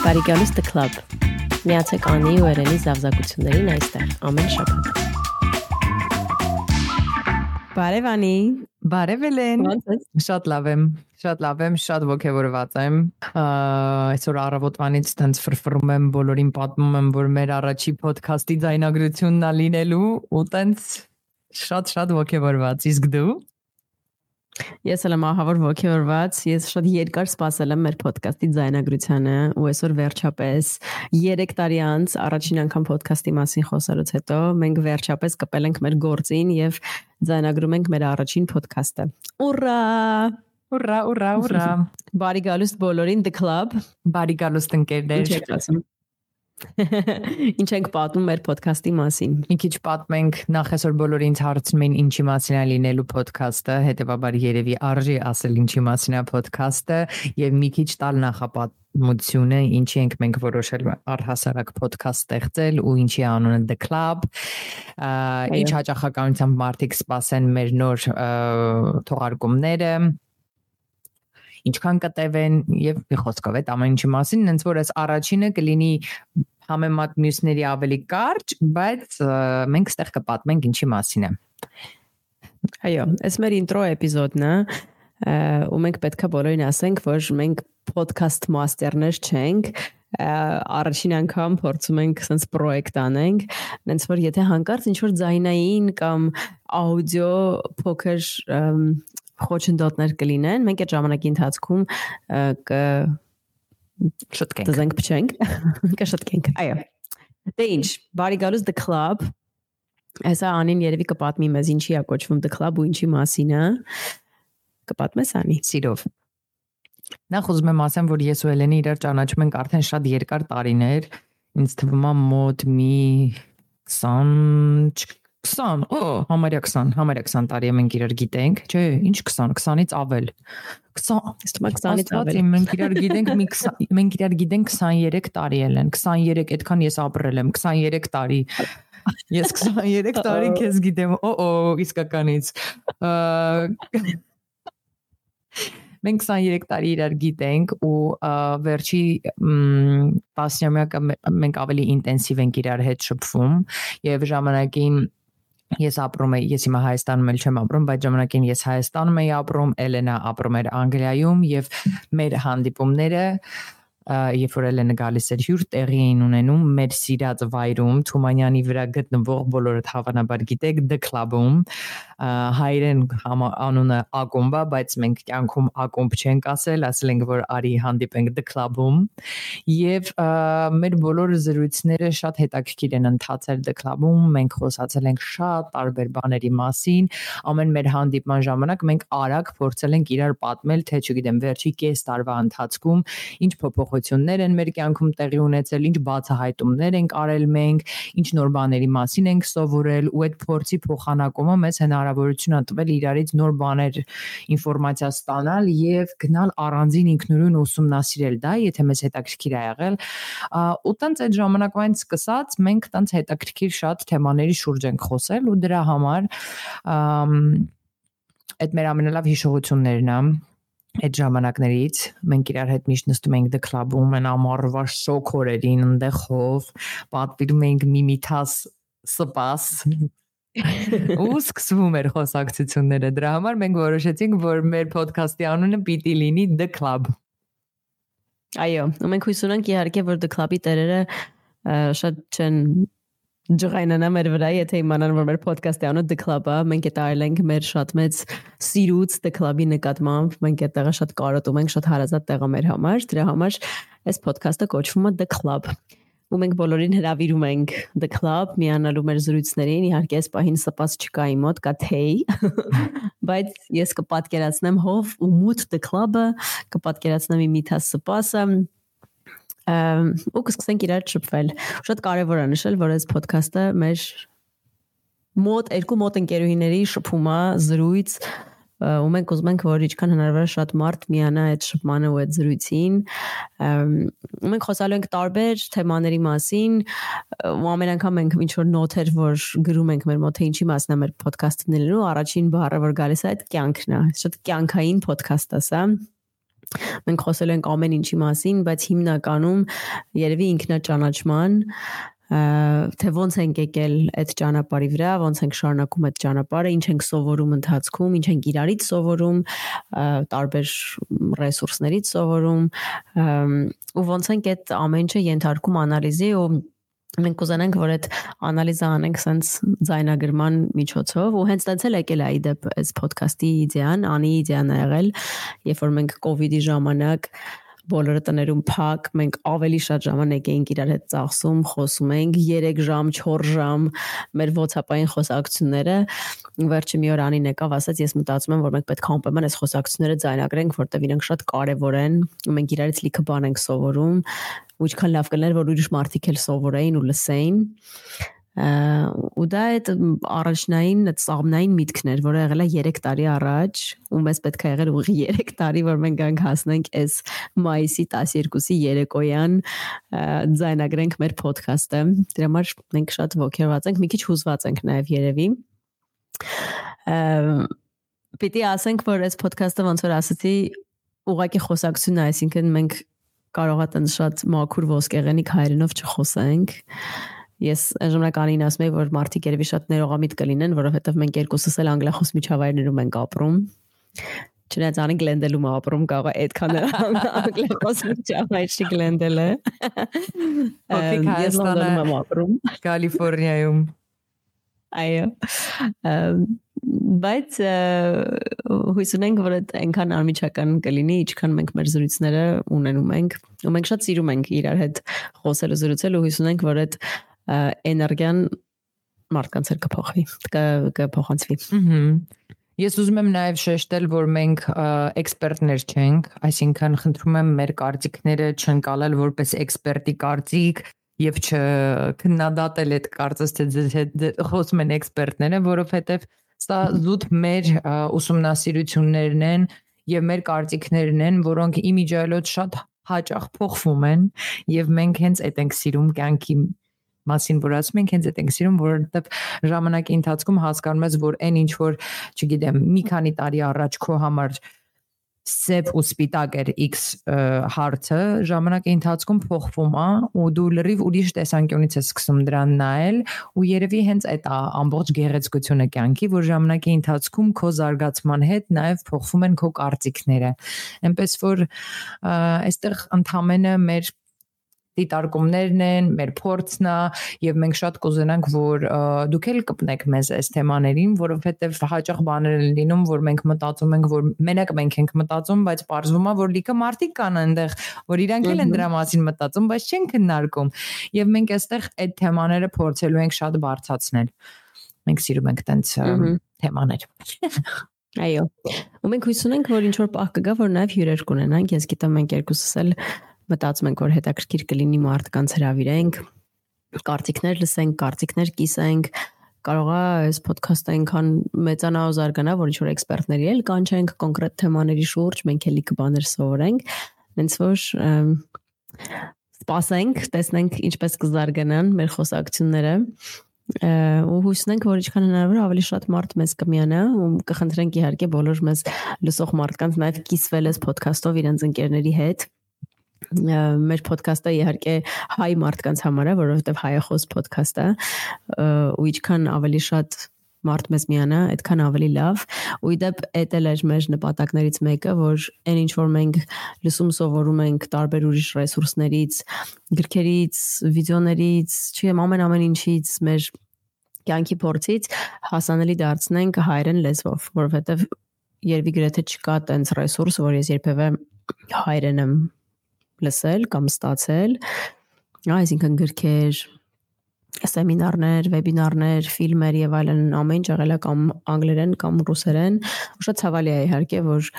Բարի գալուս The Club։ Միացեք Անի ու Երենի զավզակություններին այստեղ ամեն շաբաթ։ Բարև Անի։ Բարև Էլեն։ Շատ լավ եմ։ Շատ լավ եմ, շատ ողջավորված եմ։ Այսօր առավոտվանից տենց ֆրֆռում եմ, բոլորին պատմում եմ, որ մեր առաջի ոդքասթի ձայնագրությունն է լինելու ու տենց շատ-շատ ողջավորված։ Իսկ դու։ Ես էլ եմ ահավոր ողջորված։ Ես շատ երկար սպասել եմ մեր ոդկասթի ձայնագրությանը ու այսօր վերջապես 3 տարի անց առաջին անգամ ոդկասթի մասին խոսելուց հետո մենք վերջապես կպել ենք մեր գործին եւ ձայնագրում ենք մեր առաջին ոդկասթը։ Ուրա! Ուրա, ուրա, ուրա։ Բարի գալուստ բոլորին The Club։ Բարի գալուստ ընկերներ։ Ինչ եք ասում։ Ինչ ենք պատմում մեր ոդկասթի մասին։ Մի քիչ պատմենք, նախ այսօր բոլորը ինձ հարցնում են ինչի մասին է լինելու ոդքասթը, հետեւաբար երևի արժի ասել ինչի մասին է ոդքասթը եւ մի քիչ տալ նախապատմությունը, ինչի ենք մենք որոշել առհասարակ ոդքասթ ստեղծել ու ինչի անունը The Club, ինչ հաճախականությամբ մարդիկ սպասեն մեր նոր թողարկումները ինչքան կտևեն եւ մի խոսքով այդ ամեն ինչի մասին, հենց որ այս առաջինը կլինի համեմատ մյուսների ավելի կարճ, բայց մենք ստեղ կպատմենք ինչի մասին է։ Այո, այս մեր ինտրո էպիզոդն է, ու մենք պետքա բոլորին ասենք, որ մենք podcast master-ներ չենք, առաջին անգամ փորձում ենք sense պրոյեկտ անենք, այնց որ եթե հանկարծ ինչ որ ձայնային կամ աուդիո փոքր խոչընդոտներ կլինեն, մենք այդ ժամանակի ընթացքում կ շտկենք։ Դզենք փչենք, կշտկենք։ Այո։ Դե ինչ, բարի գալուս The Club։ Այսա Անին երևի կպատմի մեզ ինչի է կոչվում The Club ու ինչի մասին է։ Կպատմես Անի։ Սիրով։ Նախ ուզում եմ ասեմ, որ ես ու Էլենի իրար ճանաչում ենք արդեն շատ երկար տարիներ։ Ինձ թվում է մոտ մի 20 20, օ, համարյա 20, համարյա 20 տարի է մենք իրար գիտենք, չէ, ինչ 20, 20-ից ավել։ 20, Ստում 20-ից ավել։ Մենք իրար գիտենք մի 20, մենք իրար գիտենք 23 տարի էլ են, 23, այդքան ես ապրել եմ, 23 տարի։ Ես 23 տարի քեզ գիտեմ, օ, օ, իսկականից։ Մենք 23 տարի իրար գիտենք ու վերջի 10-ամյակը մենք ավելի ինտենսիվ ենք իրար հետ շփվում եւ ժամանակին Ես ապրում եմ, ես հիմա Հայաստանում էլ չեմ ապրում, բայց ժամանակին ես Հայաստանում էի ապրում, Էլենա ապրում էր Անգլիայում եւ մեր հանդիպումները երբ որ Էլենը գալիս էր հյուր տեղի էին ունենում մեր սիրած վայրում Թումանյանի վրա գտնվող բոլորդ հավանաբար գիտեք The Club-ում հայերեն անունը Ակումբ է բայց մենք կյանքում Ակումբ չենք ասել ասել ենք որ արի հանդիպենք The Club-ում եւ մեր բոլոր զրույցները շատ հետաքրքիր են ընթացել The Club-ում մենք խոսացել ենք շատ տարբեր բաների մասին ամեն մեր հանդիպման ժամանակ մենք արագ փորձել ենք իրար պատմել թե չգիտեմ վերջի կես տարվա ընթացքում ինչ փոփոխ փոփոխություններ են մեր կյանքում տեղի ունեցել, ինչ բացահայտումներ ենք արել մենք, ինչ նոր բաների մասին ենք սովորել ու այդ փորձի փոխանակումը մեզ հնարավորություն է տվել իրարից նոր բաներ ինֆորմացիա ստանալ եւ գնալ առանձին ինքնուրույն ուսումնասիրել դա, եթե մեզ հետաքրքիր է եղել։ Ու տենց այդ ժամանակվանից սկսած մենք տենց հետաքրքիր շատ թեմաների շուրջ ենք խոսել ու դրա համար այդ մեր ամենալավ հիշողություններն է այդ ժամանակներից մենք իրար հետ միշտ նստում ենք The Club-ում են ամառվա շոկ օրերին ընդեղով պատվիրում ենք միմիթաս սպաս ու սկսվում էր խոսակցությունները դրա համար մենք որոշեցինք որ մեր ոդքասթի անունը պիտի լինի The Club Այո, ու մենք հույս ունենք իհարկե որ The Club-ի տերերը շատ չեն ջղայնանա մեր վրա, եթե իմանան որ մեր ոդկասթի անունը The Club-ը, մենք այդ արել ենք մեր շատ մեծ սիրուց The Club-ի նկատմամբ, մենք այդտեղը շատ կարոտում ենք, շատ հարազատ տեղ է մեր համար, դրա համար այս ոդկասթը կոչվում է The Club ու մենք բոլորին հրավիրում ենք The Club միանալու մեր զրույցներին, իհարկե այս պահին սպաս չկա իմ մոտ, կա թեյ, բայց ես կպատկերացնեմ հով ու մութ The Club-ը, կպատկերացնեմ իմ միթաս սպասը, ու կսկսենք իրար շփվել։ Շատ կարևոր է նշել, որ այս ոդքասթը մեր մոտ երկու մոտ ընկերուհիների շփում է, զրույց ու մենք ուզում ենք որ ինչքան հնարավոր է շատ մարդ միանա այդ շփմանը ու այդ զրույցին ու մենք խոսալու ենք տարբեր թեմաների մասին ու ամեն անգամ մենք ինչ որ նոթեր որ գրում ենք մեր մոտ թե ինչի մասն է մեր ոդքասթը լինելու առաջին բառը որ գալիս է այդ կյանքն է շատ կյանքային ոդքաստ է սա մենք խոսել ենք ամեն ինչի մասին, բայց հիմնականում երևի ինքնաճանաչման թե ոնց ենք եկել այդ ճանապարհի վրա, ոնց ենք շարունակում այդ ճանապարհը, ինչ ենք սովորում ընթացքում, ինչ ենք իրարից սովորում, տարբեր ռեսուրսներից սովորում ու ոնց ենք այդ ամեն ինչը ենթարկում անալիզի ու մենք կուզենանք որ այդ անալիզը անենք sense ձայնագրման միջոցով ու հենց տենց էլ եկել է իդեպ այս ոդքասթի իդեան, անի իդեան ա եղել, երբ որ մենք կ ូវ իդի ժամանակ բոլորը տներում փակ, մենք ավելի շատ ժամանակ էինք իրար հետ ծախսում, խոսում էինք 3 ժամ, 4 ժամ մեր WhatsApp-ային խոսակցությունները։ Վերջի մի օր անին եկավ, ասաց ես մտածում եմ, որ մենք պետք է անպայման այս խոսակցությունները ձայնագրենք, որտեվ իրենք շատ կարևոր են ու մենք իրարից լիքը բան ենք սովորում ու ինչքան լավ կլներ, որ ուրիշ մարդիկ էլ սովորեին ու լսեին ու դա այդ առաջնային այդ սաղմնային միտքն էր, որը եղել է 3 տարի առաջ, ու մեզ պետք է եղել ուղի 3 տարի, որ մենք գանք հասնենք այս մայիսի 12-ի երեկոյան ձայնագրենք մեր ոդքասթը։ Դրա համար մենք շատ ողջերված ենք, մի քիչ հուզված ենք նաև երևի։ Պիտի ասենք, որ այս ոդքասթը ոնց որ ասացի, ուղակի խոսակցություն է, այսինքն մենք կարող է տենց շատ մաքուր ոսկեղենիկ հայերենով չխոսենք Ես ժամանականին ասում եմ, որ մարդիկ երևի շատ ներողամիտ կլինեն, որովհետև մենք երկուսս էլ անգլախոս միջավայրներում ենք ապրում։ Չնայած անի գլենդելում ապրում կարող է այդքան անգլախոս միջավայրի գլենդելը։ Օքեյ Հայաստանում եմ ապրում։ Կալիֆոռնիայում։ Այո բայց հույս ունենք որ այդ այնքան անմիջական կլինի ինչքան մենք մեր զրույցները ունենում ենք ու մենք շատ սիրում ենք իրար հետ խոսել ու զրուցել ու հույս ունենք որ այդ էներգիան մարդկանց հետ կփոխվի, կփոխանցվի։ Ահա Ես ուզում եմ նաև շեշտել, որ մենք էքսպերտներ չենք, այսինքն խնդրում եմ մեր կարծիքները չընկալել որպես էքսպերտի կարծիք եւ չքննադատել այդ կարծես թե խոսում են էքսպերտները, որովհետեւ սա զուտ մեր ուսումնասիրություններն են եւ մեր կարծիքներն են, որոնք իմիջիալոց շատ հաճախ փոխվում են եւ մենք հենց այդ ենք սիրում կյանքի մասին որ ասում ենք հենց այդ ենք սիրում որովհետև ժամանակի ընթացքում հասկանում ես որ այն ինչ որ չգիտեմ մի քանի տարի առաջ քո համար սև ու սպիտակ էր X հարցը ժամանակի ընթացքում փոխվում է ու դու լրիվ ուրիշ տեսանկյունից ես սկսում դրան նայել ու երևի հենց այդ ամբողջ գեղեցկությունը կյանքի որ ժամանակի ընթացքում քո զարգացման հետ նաև փոխվում են քո կարծիքները այնպես որ այստեղ ընդամենը մեր դիտարկումներն են, մեր փորձն է եւ մենք շատ կուզենանք, որ դուք էլ կպնեք մեզ այս թեմաներին, որովհետեւ հաճախ բաներ են լինում, որ մենք մտածում ենք, որ մենակ մենք ենք մտածում, բայց parzվում է, որ լիքը մարդիկ կան այնտեղ, որ իրանք էլ են դրա մասին մտածում, բայց չեն քննարկում։ Եվ մենք այստեղ այդ թեմաները փորձելու ենք շատ բարձրացնել։ Մենք սիրում ենք տենց թեմաներ։ Այո։ Ու մենք հույս ունենք, որ ինչ որ պահ կգա, որ նաև հյուրեր կունենանք։ Ես գիտեմ մենք երկուսս էլ մտածում ենք, որ հետաքրքիր կլինի մարդկանց հravirենք, կարծիքներ լսենք, կարծիքներ կիսենք, կարող է այս ոդքասթը այնքան մեծանա ու զարգանա, որ ինչ-որ էքսպերտների էլ կանչենք կոնկրետ թեմաների շուրջ, մենք էլի կբաներ սովորենք, հենց որ սպասենք, տեսնենք ինչպես կզարգանան մեր խոսակցությունները ու հույսնենք որ ինչքան հնարավոր ավելի շատ մարդ մեզ կմիանա ու կխնդրենք իհարկե բոլոր մեզ լսող մարդկանց նաև կիսվել այս ոդքասթով իրենց ընկերների հետ մեր ոդքասթը իհարկե հայ մարդկանց համար է, որովհետև հայախոս ոդքասթ է ու ինչքան ավելի շատ մարդ մեզ միանա, այդքան ավելի լավ։ Ու իդեպ էդ էլ էր մեր նպատակներից մեկը, որ այն ինչ որ մենք լսում սովորում ենք տարբեր ուրիշ ռեսուրսներից, գրքերից, վիդեոներից, չեմ ամեն ամեն ինչից մեր կյանքի փորձից հասանելի դարձնենք հայերեն լեզվով, որովհետև երևի գրեթե չկա տենց ռեսուրս, որ ես երբևէ հայերեն եմ լսել կամ ստացել, այսինքն գրքեր, սեմինարներ, վեբինարներ, ֆիլմեր եւ այլն ամեն ինչ եղել է կամ անգլերեն կամ ռուսերեն։ Շատ ցավալի է իհարկե, որ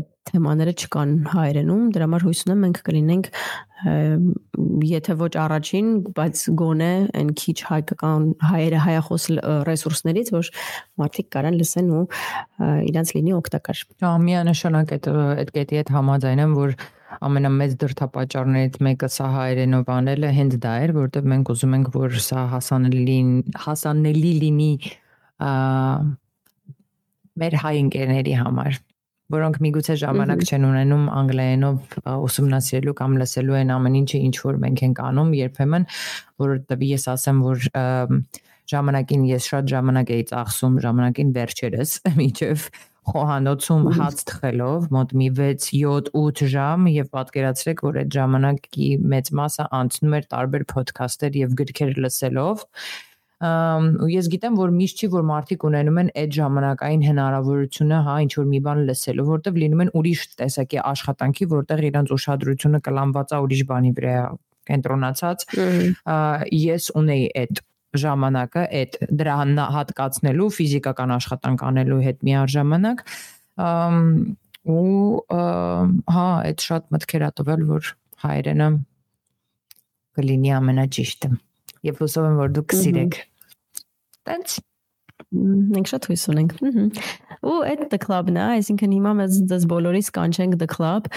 այդ թեմաները չկան հայերենում, դրա համար հույս ունեմ մենք կլինենք եթե ոչ առաջին, բայց գոնե այն քիչ հայկական հայերը հայախոս ռեսուրսներից, որ մարդիկ կարան լսեն ու իրանց լինի օգտակար։ Հա, միանշանակ այդ այդ կետի հետ համաձայն եմ, որ ամենամեծ դրդապատճառներից մեկը սա հայերենով անելը հենց դա էր, որովհետև մենք ուզում ենք, որ սա հասանելի հասանելի լինի մեր հայ ընկերների համար որոնք միգուցե ժամանակ չեն ունենում անգլերենով ուսումնասիրելու կամ լսելու են ամեն ինչը ինչ որ մենք ենք անում երբեմն որովհետեւ ես ասեմ որ ժամանակին ես շատ ժամանակ էի ծախսում ժամանակին վերջերս միջև խոհանոցում հաց թխելով մոտ մի 6 7 8 ժամ եւ պատկերացրեք որ այդ ժամանակի մեծ մասը անցնում էր տարբեր ոդքասթեր եւ գրքեր լսելով ու ես գիտեմ որ միշտ չի որ մարդիկ ունենում են այդ ժամանակային հնարավորությունը հա ինչ որ մի բան լսելու որտեվ լինում են ուրիշ տեսակի աշխատանքի որտեղ իրանց ուշադրությունը կլանված է ուրիշ բանի վրա կենտրոնացած ես ունեի այդ ժամանակը այդ դրա հատկացնելու ֆիզիկական աշխատանք անելու հետ միաժամանակ ու հա այդ շատ մտքեր ա տվել որ հայրենը կլինի ամենաճիշտը եւ հուսով եմ որ դուք կսիրեք Տենց մենք շատ հույս ունենք։ Ու այդ the club-ն է, այսինքն հիմա մեզ դες բոլորիս կանչենք the club։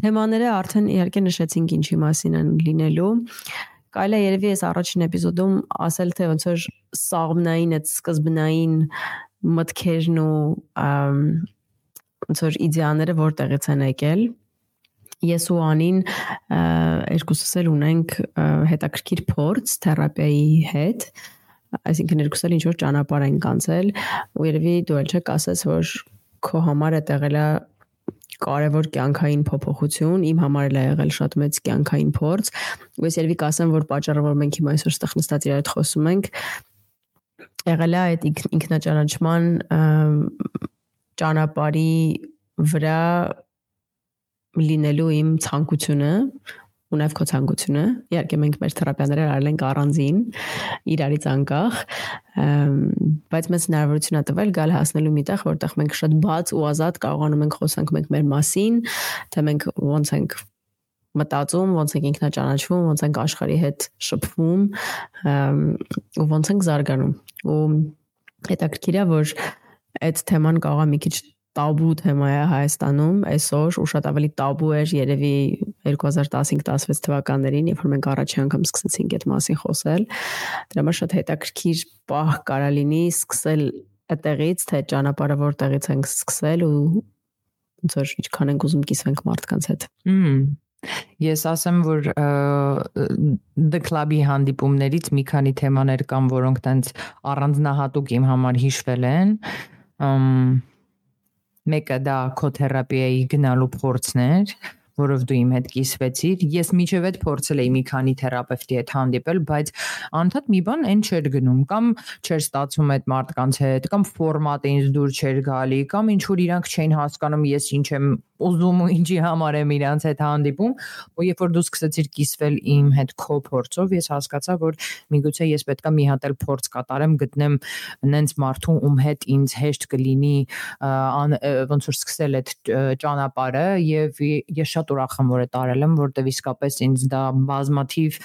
Թեմաները արդեն իհարկե նշեցինք ինչի մասին են լինելու։ Կարելի է երևի այս առաջին էպիզոդում ասել թե ոնց որ սաղմնային այդ սկզբնային մտքերն ու ոնց որ իդեաները որտեղից են եկել ես ու Անին երկուսս էլ ունենք հետաքրքիր փորձ թերապիայի հետ այսինքն երկուսը ինչ որ ճանապարհ են կանցել ու երևի դու էլ չեք ասես որ քո համար է տեղել է կարևոր կյանքային փոփոխություն, իմ համար էլ է եղել շատ մեծ կյանքային փորձ։ Ու ես երևի կասեմ, որ պատճառը, որ մենք հիմա այսօր ստեղ նստած իրար հետ խոսում ենք, եղել է այդ ինքնաճանաչման ճանապարհի վրա լինելու իմ ցանկությունը ու նաև քո ցանկությունը։ Իհարկե մենք մեր թերապիաները արել ենք առանձին իրարից անկախ, բայց մեզ հնարավորություն է տվել գալ հասնելու մի տեղ, որտեղ մենք շատ բաց ու ազատ կարողանում ենք խոսանք մենք մեր մասին, թե մենք ոնց ենք մտածում, ոնց ենք ինքնաճանաչվում, ոնց ենք աշխարհի հետ շփվում, ու ոնց ենք զարգանում։ Ու հետաքրքիր է, որ այդ թեման կարող է մի քիչ տաբու թեմա է Հայաստանում այսօր ու շատ ավելի տաբու էր երևի 2015-16 թվականներին, երբ որ մենք առաջին անգամ սկսեցինք այդ մասին խոսել։ Դրա համար շատ հետաքրքիր պահ կարա լինի սկսել այդտեղից, թե ճանապարհը որտեղից ենք սկսել ու ոնց որ ինչքան ենք ուզում կիսվենք մարդկանց հետ։ Հմ Ես ասեմ, որ The Club-ի հանդիպումներից մի քանի թեմաներ կան, որոնք տենց առանձնահատուկ իմ համար հիշվել են։ Ամ մեկը դա քո թերապիայի գնալու փորձն էր, որով դու իմ հետ կիսվեցիր։ Ես միջև այդ փորձել էի մի քանի թերապևտի հետ հանդիպել, բայց անդադ մի բան այն չէր գնում, կամ չէր ստացվում այդ մարդկանց հետ, կամ ֆորմատը ինձ դուր չէր գալի, կամ ինչ որ իրանք չէին հասկանում ես ինչ եմ ուզում ու ինչի համար եմ իրանց հետ հանդիպում ու երբ որ դու սկսեցիր կիսվել իմ հետ քո փորձով ես հասկացա որ միգուցե ես պետքա մի հատ էլ փորձ կատարեմ գտնեմ նենց մարդու ում հետ ինձ հեշտ կլինի ոնց որ սկսել այդ ճանապարհը եւ ես շատ ուրախ եմ որ այդ արել եմ որտեվ իսկապես ինձ դա բազմաթիվ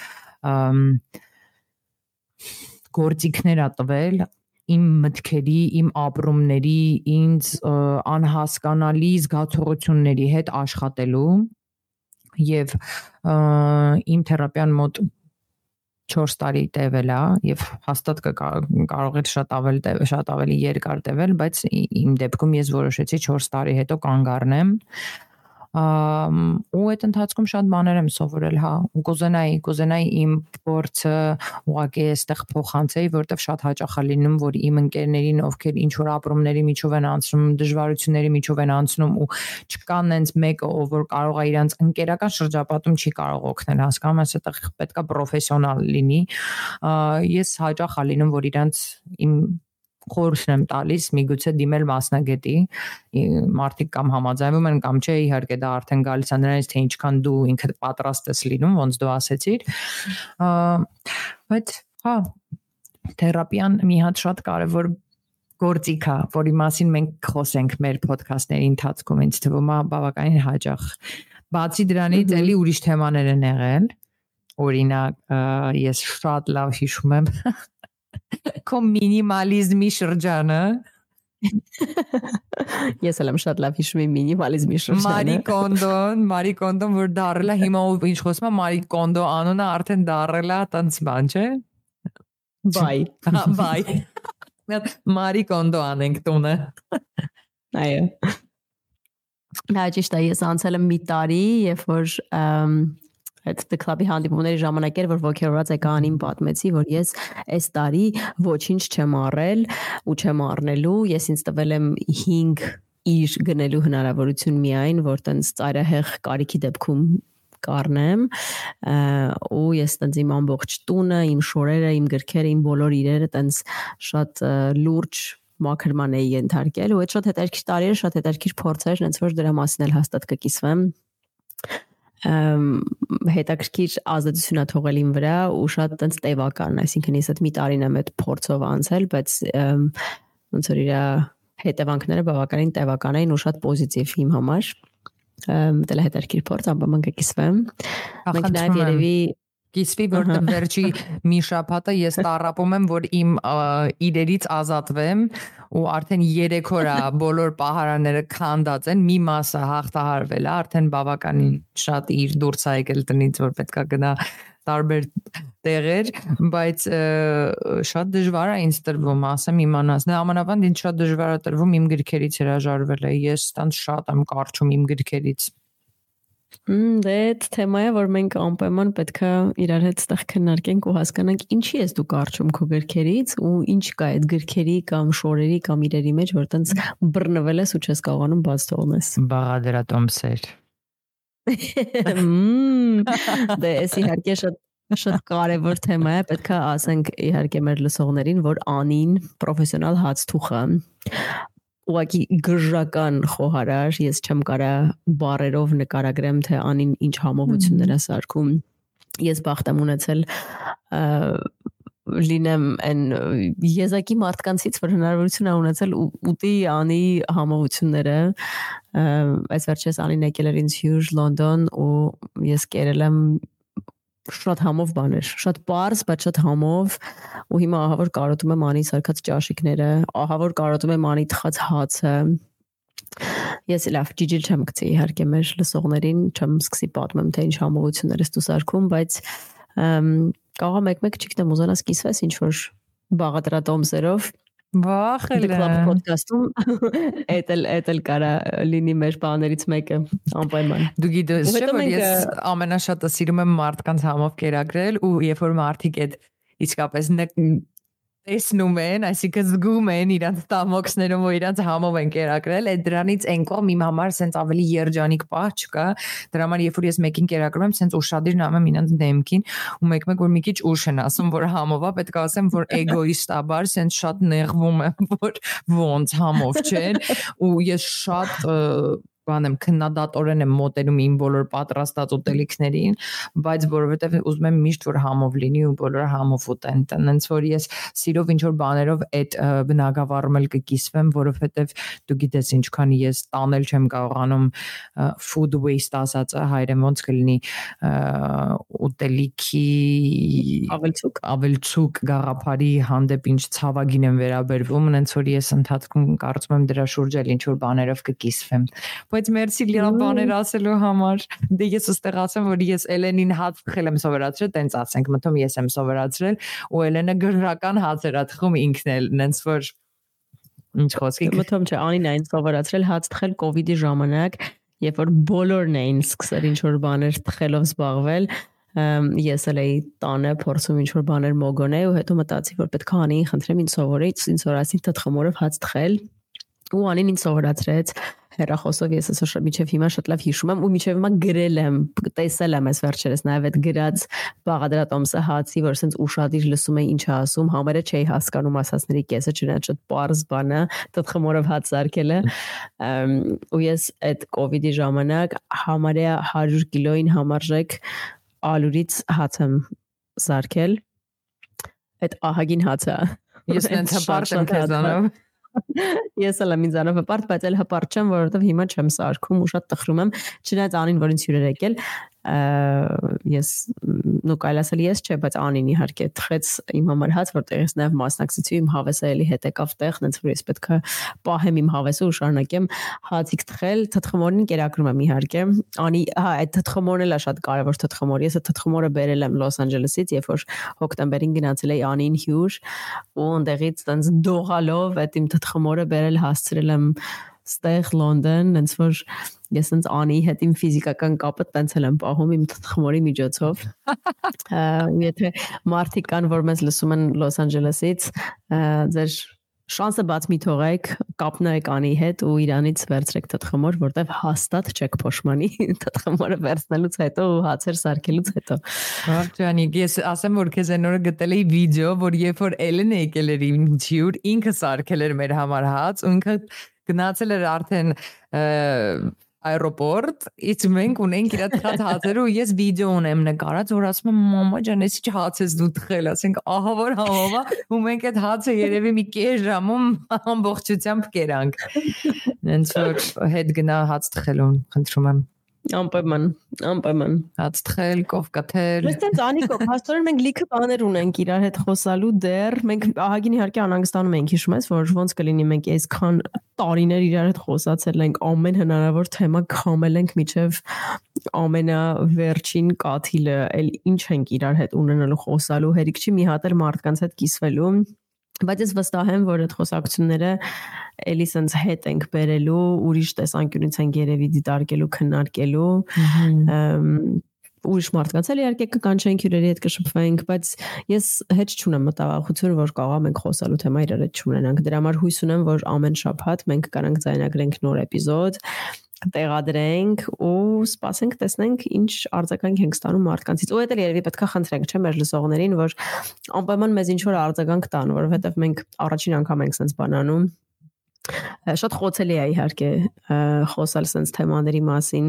գործիքներ ա տվել իմ մտքերի, իմ ապրումների, ինձ անհասկանալի զգացողությունների հետ աշխատելու եւ իմ թերապիան մոտ 4 տարի տևել է եւ հաստատ կարող է շատ ավելի շատ ավելի երկար տևել, բայց իմ դեպքում ես որոշեցի 4 տարի հետո կանգ առնեմ ու այդ ընթացքում շատ բաներ եմ սովորել, հա, ու կուզենայի, կուզենայի իմ փորձը ուղղակի այստեղ փոխանցեի, որտեվ շատ հաճախ է լինում, որ իմ ընկերներին, ովքեր ինչ որ ապրումների միջով են անցնում, դժվարությունների միջով են անցնում ու չկա նենց մեկը, ով որ կարող է իրանց ընկերական շրջապատում չի կարող օգնել, հասկանում ես, այդտեղ պետքա պրոֆեսիոնալ լինի։ Ես հաճախ է լինում, որ իրանց իմ խորհուրդ եմ տալիս միգուցե դիմել մասնագետի մարդիկ կամ համաձայնվում են կամ չէ իհարկե դա արդեն գալիս է նրանից թե ինչքան դու ինքդ պատրաստ ես լինում ոնց դու ասեցիր բայց հա թերապիան մի հատ շատ կարևոր գործիք է, որի մասին մենք խոսենք մեր ոդքասթների ընթացքում, ինձ թվում է բավականին հաճախ։ Բացի դրանից, ելի ուրիշ թեմաներ են եղել։ Օրինակ, ես շատ լավ հիշում եմ քո մինիմալիզմի շրջանը Ես էլ եմ շատ լավ հիշում եմ մինիմալիզմի շրջանը։ Մարի Կոնդոն, Մարի Կոնդոն որ դարել է հիմա ինչ խոսում է Մարի Կոնդո անունը արդեն դարել է տենց բան, չէ։ Բայ, հա, բայ։ Մարի Կոնդո անենք տունը։ Այո։ Դա ճիշտ է, ես անցել եմ մի տարի, երբ որ այդ The Club-ի հանդիպումների ժամանակ էր, որ ողջորված եկանին պատմեցի, որ ես այս տարի ոչինչ չեմ առել ու չեմ առնելու, ես ինձ տվել եմ 5 իր գնելու հնարավորություն միայն, որ տենց ծայրահեղ կարիքի դեպքում կառնեմ ու ես տենց իմ ամբողջ տունը, իմ շորերը, իմ գրքերը, իմ բոլոր իրերը տենց շատ լուրջ մաքրման էի ենթարկել ու այդ շատ հետաքրքիր տարիներ, շատ հետաքրքիր փորձեր, հենց որ դրա մասին էլ հաստատ կկիսվեմ հետաքրքիր ազդեցություն է թողել իմ վրա ու շատ տենց տևական, այսինքն ես այդ մի տարին եմ այդ փորձով անցել, բայց ոնց որ իր հետևանքները բավականին տևական էին ու շատ պոզիտիվ իմ համար դե հետաքրքիր փորձ, անպայման կկիսվեմ։ Մենք նաև երևի Կիսվի որտեղ վերջի մի շաբաթը ես տարապում եմ, որ իմ իրերից ազատվեմ ու արդեն 3 օր է բոլոր պահարանները քանդած են, մի մասը հաղթահարվել է, արդեն բավականին շատ իր դուրս է եկել տնից, որ պետքա գնա տարբեր տեղեր, բայց շատ դժվար է ինձ տրվում, ասեմ իմանաս։ Նա ամանավանդ ինձ շատ դժվար է տրվում իմ գրքերից հրաժարվել է։ Ես ստանց շատ եմ կարճում իմ գրքերից Մմ դե այդ թեմայը որ մենք անպայման պետքա իրար հետ ստեղ քննարկենք ու հասկանանք ինչի ես դու կարճում քո գրքերից ու ինչ կա այդ գրքերի կամ շորերի կամ իրերի մեջ որ տենց բռնվել ես ու չես կարողանում բաց թողնես բաղադրատոմսեր դե էս իհարկե շատ շատ կարևոր թեմա է պետքա ասենք իհարկե մեր լսողներին որ անին պրոֆեսիոնալ հացթուխը ուղղակի գժական խոհարար, ես չեմ կարա բարերով նկարագրեմ, թե անին ինչ համովություններ է սարքում։ Ես բախտ եմ ունեցել լինեմ այն եզակի մարդկանցից, որ հնարավորություն է ունեցել ուտի անի համովությունները այս վերջերս անին եկել էր ինձ հյուր Լոնդոն ու ես կերել եմ շատ համով բաներ, շատ པարզ, բայց շատ համով ու հիմա ահա որ կարոտում եմ անի սարքած ճաշիկները, ահա որ կարոտում եմ անի թխած հացը։ Ես լավ ջիջիլ չեմ գցի իհարկե մեր լսողներին, չեմ սկսի պատմեմ թե ինչ համովություններ ես դու սարքում, բայց կարող մեկ-մեկ չգիտեմ ուզանաս կիսվես ինչ որ բաղադրատոմսերով Վախ էլ է։ Club podcast-ում էտել էտել կարա լինի մեր բաներից մեկը անպայման։ Դու գիտես, չէ՞ որ ես ամենաշատը սիրում եմ մարդկանց համով կերակրել ու երբ որ մարդիկ այդ իսկապես տեսնում են, այսինքն զգում են իրանց տամոքսներում ու իրանց համով են կերակրել, այդ դրանից այն կողմ իմ համար սենց ավելի երջանիկ պահ չկա։ Դրա համար երբ որ ես մեկին կերակրում եմ, սենց ուշադիր նայում եմ իրանց դեմքին ու մեկ-մեկ որ մի քիչ ուշ են ասում, որ համով է, պետք է ասեմ, որ էգոիստաբար սենց շատ նեղվում եմ, որ ոնց համով չեն ու ես շատ բան եմ քննադատորեն եմ մոտենում իմ բոլոր պատրաստած ուտելիքներին, բայց որովհետև ուզում եմ միշտ որ համով լինի ու բոլորը համով ուտեն։ Տենց որ ես սիրով ինչ որ բաներով այդ բնակավարում էլ կկիսվեմ, որովհետև դու գիտես ինչքան ես տանել չեմ կարողանում food waste ասածը հայերեն ոնց կլինի ուտելիքի ավելցուկ ավելցուկ գաղափարի հանդեպ ինչ ցավագին եմ վերաբերվում, այնց որ ես ընդհանրում կարծում եմ դրա շուրջ էլ ինչ որ բաներով կկիսվեմ բայց մերսի լիան բաներ ասելու համար։ Դե ես ուստեղ ասեմ, որ ես Էլենին հաց թխել եմ սովորացրել, տենց ասենք, մտում ես եմ սովորացրել ու Էլենը գրական հաց էր թխում ինքն էլ, նենց որ ինչ խոսքի։ Մտում չէ, անին այն սովորացրել հաց թխել կ ូវ իդի ժամանակ, երբ որ բոլորն էին սկսել ինչ որ բաներ թխելով զբաղվել, ես էլ էի տանը փորձում ինչ որ բաներ մոգոնել ու հետո մտածի որ պետք է անեին խնդրեմ ինձ սովորեի ինձ սովորացին թթխմորով հաց թխել ու անին ինձ սովորացրեց հերախոսով ես այսօր միջև հիմա շատ լավ հիշում եմ ու միջև հիմա գրել եմ, տեսել եմ այս վերջերս նաև այդ գրած բաղադրատոմսը հացի, որ sense ուշադիր լսում էի ինչ ասում, համերը չէի հասկանում ասածների կեսը, չնայած շատ པարզ բան է, տտխմորով հաց սարքելը։ ու ես այդ կ ូវ իդի ժամանակ համարյա 100 կիլոին համարժեք ալուրից հաց եմ սարքել։ Այդ ահագին հացը։ Ես նենց հպարտ եմ քեզանով։ Ես էլ եմ ինձանով հպարտ, բայց էլ հպարտ չեմ, որովհետև հիմա չեմ սարքում ու շատ տխրում եմ, չնայած անին որ ինձ հյուրեր եկել, ես նո կարելի ասել ես չէ, բայց անին իհարկե թխեց իմ համար հաց, որտեղ ես նաև մասնակցեցի իմ հավեսը էլի հետ եկավ տեղ, հենց որ ես պետք է պահեմ իմ հավեսը ու շարունակեմ հացիկ թխել, թթխմորին կերակրում եմ իհարկե։ Անի, հա, այդ թթխմորն էլ է շատ կարևոր թթխմոր։ Ես այդ թթխմորը բերել եմ Լոս Անջելեսից, երբ որ հոկտեմբերին գնացել էի անին հյուր ու այնտեղից տենց դողալով այդ իմ թթխմորը բերել հասցրել եմ ստեղ Լոնդոն, ոնց որ ես ոնց անի հետ իմ ֆիզիկական կապը տենց էլ եմ պահում իմ խմորի միջոցով։ Եթե մարդիկ կան, որ մեզ լսում են Լոս Անջելեսից, ձեր շանսը բաց մի թողեք, կապնեք անի հետ ու իրանից վերցրեք թթխմոր, որտեվ հաստատ չեք փոշմանի թթխմորը վերցնելուց հետո ու հացեր սարքելուց հետո։ Ջանի, ես ասեմ որ քեզ այն օրը գտել էի վիդեո, որ երբ որ Էլեն եկել էր իմ ջյուր, ինքը սարքել էր մեր համար հաց, ու ինքը գնացել էր արդեն аэропорт, իսկ մենք ունենք իր հատ հացերը ու ես վիդեո ունեմ նկարած, որ ասում եմ մամա ջան, էս ի՞նչ հաց ես դու թխել, ասենք ահա որ համավա ու մենք այդ հացը երևի մի կես ժամում ամբողջությամբ կերանք։ Նենց որ հետ գնա հաց թխելուն, խնդրում եմ։ Անպայման, անպայման։ Հաց թխել, կովկաթել։ Մենք տենց անիկով, հաստորեն մենք լիքը բաներ ունենք իրար հետ խոսալու դեռ։ Մենք ահագին իհարկե անհանգստանում ենք, հիշում ես, որ ոնց կլինի մենք այսքան տարիներ իրար հետ խոսացել ենք, ամեն հնարավոր թեմա քամել ենք միջև ամենավերջին կաթիլը, էլ ինչ ենք իրար հետ ունենալու խոսալու, հերիք չի մի հատ էլ մարդկանց հետ կիսվելու բայց ես վստահ եմ որ այդ խոսակցությունները էլի sense հետ ենք բերելու ուրիշ տեսանկյունից են երևի դիտարկելու քննարկելու ուրիշ մարդկանց էլ իհարկե կկանչենք հյուրերի հետ կշփվենք, բայց ես հետ չունեմ մտավախություն, որ կարող ենք խոսալու թեմա իրար հետ չունենանք։ Դրա համար հույս ունեմ, որ ամեն շաբաթ մենք կկանանք ձայնագրենք նոր էպիզոդ, տեղադրենք ու սպասենք տեսնենք ինչ արձագանք ենք ստանում մարդկանցից։ Ու դա երևի պետքա խնդրենք, չէ՞, մեր լսողներին, որ անպայման մեզ ինչ որ արձագանք տան, որովհետև մենք առաջին անգամ ենք sense բանանում շատ խոցելի է իհարկե խոսալ sense թեմաների մասին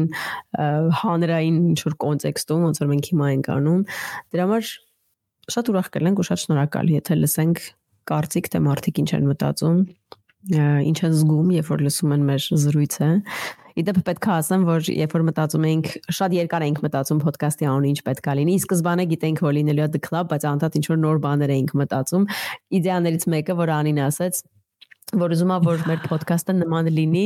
հանրային ինչ որ կոնտեքստում ոնց որ մենք հիմա ենք անում դրա համար շատ ուրախ կլենք ու շատ շնորհակալ եթե լսենք կարծիք թե մարդիկ ինչ են մտածում ինչ են զգում երբ որ լսում են մեր զրույցը Իդեպ պետք է ասեմ, որ երբ որ մտածում էինք, շատ երկար էինք մտածում ոդկասթի անունը ինչ պետքա լինի։ Սկզբանե գիտենք, որ լինելու է The Club, բայց անդադ ինչ որ նոր բաներ էինք մտածում։ Իդեաներից մեկը, որ Անին ասաց, որ ուզում ա որ մեր ոդկասթը նման լինի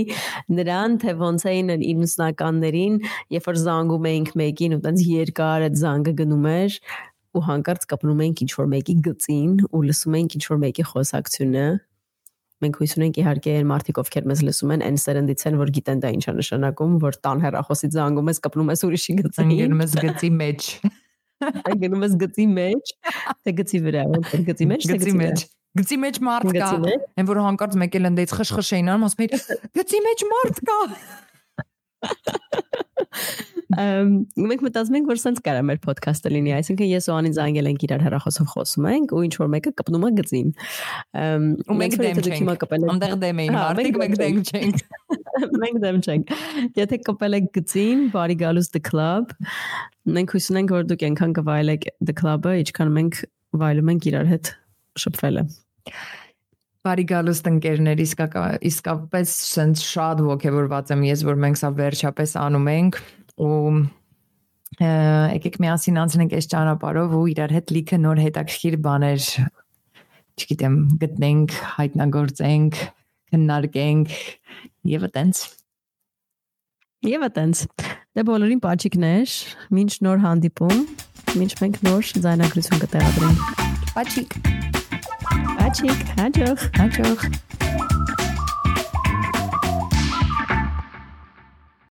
նրան թե ոնց էին 90-ականներին երբ որ զանգում էինք մեկին ու տենց երկար այդ զանգը գնում էր ու հանկարծ կապնում էինք ինչ որ մեկի գծին ու լսում էինք ինչ որ մեկի խոսակցությունը մենք հույս ունենք իհարկե այն մարդիկ ովքեր մեզ լսում են այն սերնդից են որ գիտեն դա ինչա նշանակում որ տան հեռախոսի զանգում ես կապնում ես ուրիշի գծին գնում ես գծի մեջ գնում ես գծի մեջ թե գծի վրա գծի մեջ թե գծի մեջ Գծի մեջ մարդ կա։ Այն որ հանկարծ մեկ էլ ընդից խշխշ էին անում, ասում էին գծի մեջ մարդ կա։ մենք մտածում ենք որ սենց կարա մեր ոդքասթը լինի, այսինքն ես ու Անին զանգել ենք իրար հեռախոսով խոսում ենք ու ինչ որ մեկը կպնում է գծին։ ու մենք դեմ չենք։ Անդեղ դեմ էին, մարդիկ մենք դեմ չենք։ Մենք դեմ չենք։ Եթե կպել եք գծին, բարի գալուս the club, մենք հույս ունենք որ դուք այնքան կվայելեք the club-ը, ինչքան մենք վայելում ենք իրար հետ շփվելը բարի գալուստ ընկերներ իսկակա իսկապես sense շատ ողջավորված եմ ես որ մենք սա վերջապես անում ենք ու եկեք միասին անցնենք այս ճանապարհով ու իրար հետ լիքը նոր հետաքրքիր բաներ չգիտեմ գտնենք, հայտնագործենք, քննարկենք եւ այտենց Եվ այտենց դե բոլորին պաչիկներ, ոչ նոր հանդիպում, ոչ մենք նոր ձայնագրություն կտեղադրենք։ Պաչիկ Patrick, Hajog. Hajog.